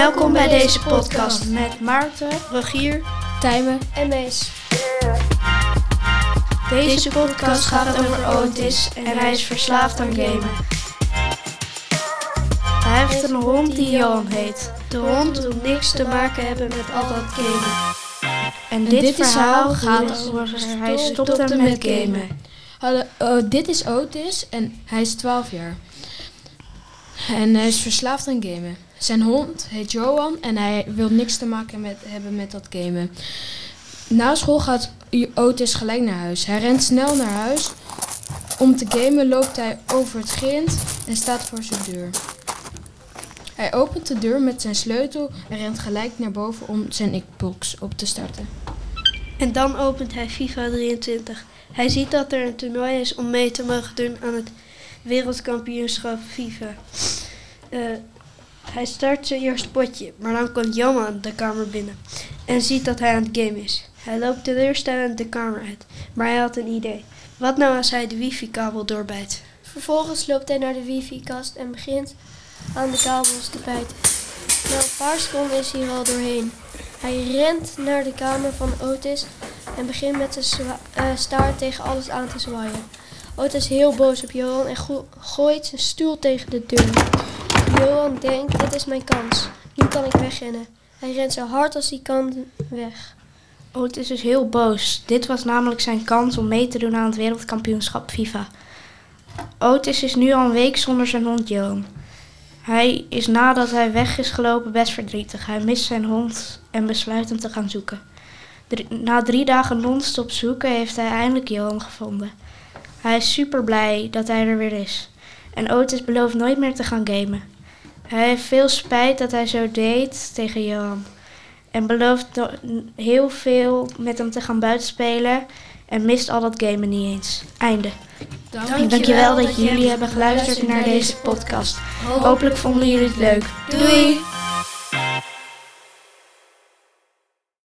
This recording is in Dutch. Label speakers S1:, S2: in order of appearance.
S1: Welkom bij deze podcast met Maarten, Rogier
S2: Tijmen
S3: en Mees.
S1: Deze podcast gaat over Otis en hij is verslaafd aan gamen. Hij heeft een hond die Johan heet. De hond wil niks te maken hebben met al dat gamen. En dit, verhaal gaat over hij stopte met gamen.
S2: Hallo, oh, dit is Otis en hij is 12 jaar. En hij is verslaafd aan gamen. Zijn hond heet Johan en hij wil niks te maken hebben met dat gamen. Na school gaat Otis gelijk naar huis. Hij rent snel naar huis. Om te gamen loopt hij over het grind en staat voor zijn deur. Hij opent de deur met zijn sleutel en rent gelijk naar boven om zijn Xbox op te starten.
S3: En dan opent hij FIFA 23. Hij ziet dat er een toernooi is om mee te mogen doen aan het wereldkampioenschap FIFA. Uh, hij start zijn eerste potje, maar dan komt Johan de kamer binnen en ziet dat hij aan het game is. Hij loopt teleurstellend de kamer uit, maar hij had een idee. Wat nou als hij de wifi-kabel doorbijt?
S4: Vervolgens loopt hij naar de wifi-kast en begint aan de kabels te bijten. Na een paar seconden is hij er al doorheen. Hij rent naar de kamer van Otis en begint met zijn uh, staart tegen alles aan te zwaaien. Otis is heel boos op Johan en gooit zijn stoel tegen de deur. Johan denkt, dit is mijn kans. Nu kan ik wegrennen. Hij rent zo hard als hij kan weg.
S1: Otis is heel boos. Dit was namelijk zijn kans om mee te doen aan het wereldkampioenschap FIFA. Otis is nu al een week zonder zijn hond Johan. Hij is nadat hij weg is gelopen best verdrietig. Hij mist zijn hond en besluit hem te gaan zoeken. na drie dagen non-stop zoeken heeft hij eindelijk Johan gevonden. Hij is super blij dat hij er weer is. En Otis belooft nooit meer te gaan gamen. Hij heeft veel spijt dat hij zo deed tegen Johan. En belooft heel veel met hem te gaan buitenspelen. En mist al dat gamen niet eens. Einde.
S3: Dankjewel, Dankjewel dat, dat jullie hebben geluisterd naar deze podcast. Hopelijk vonden jullie het leuk. Doei!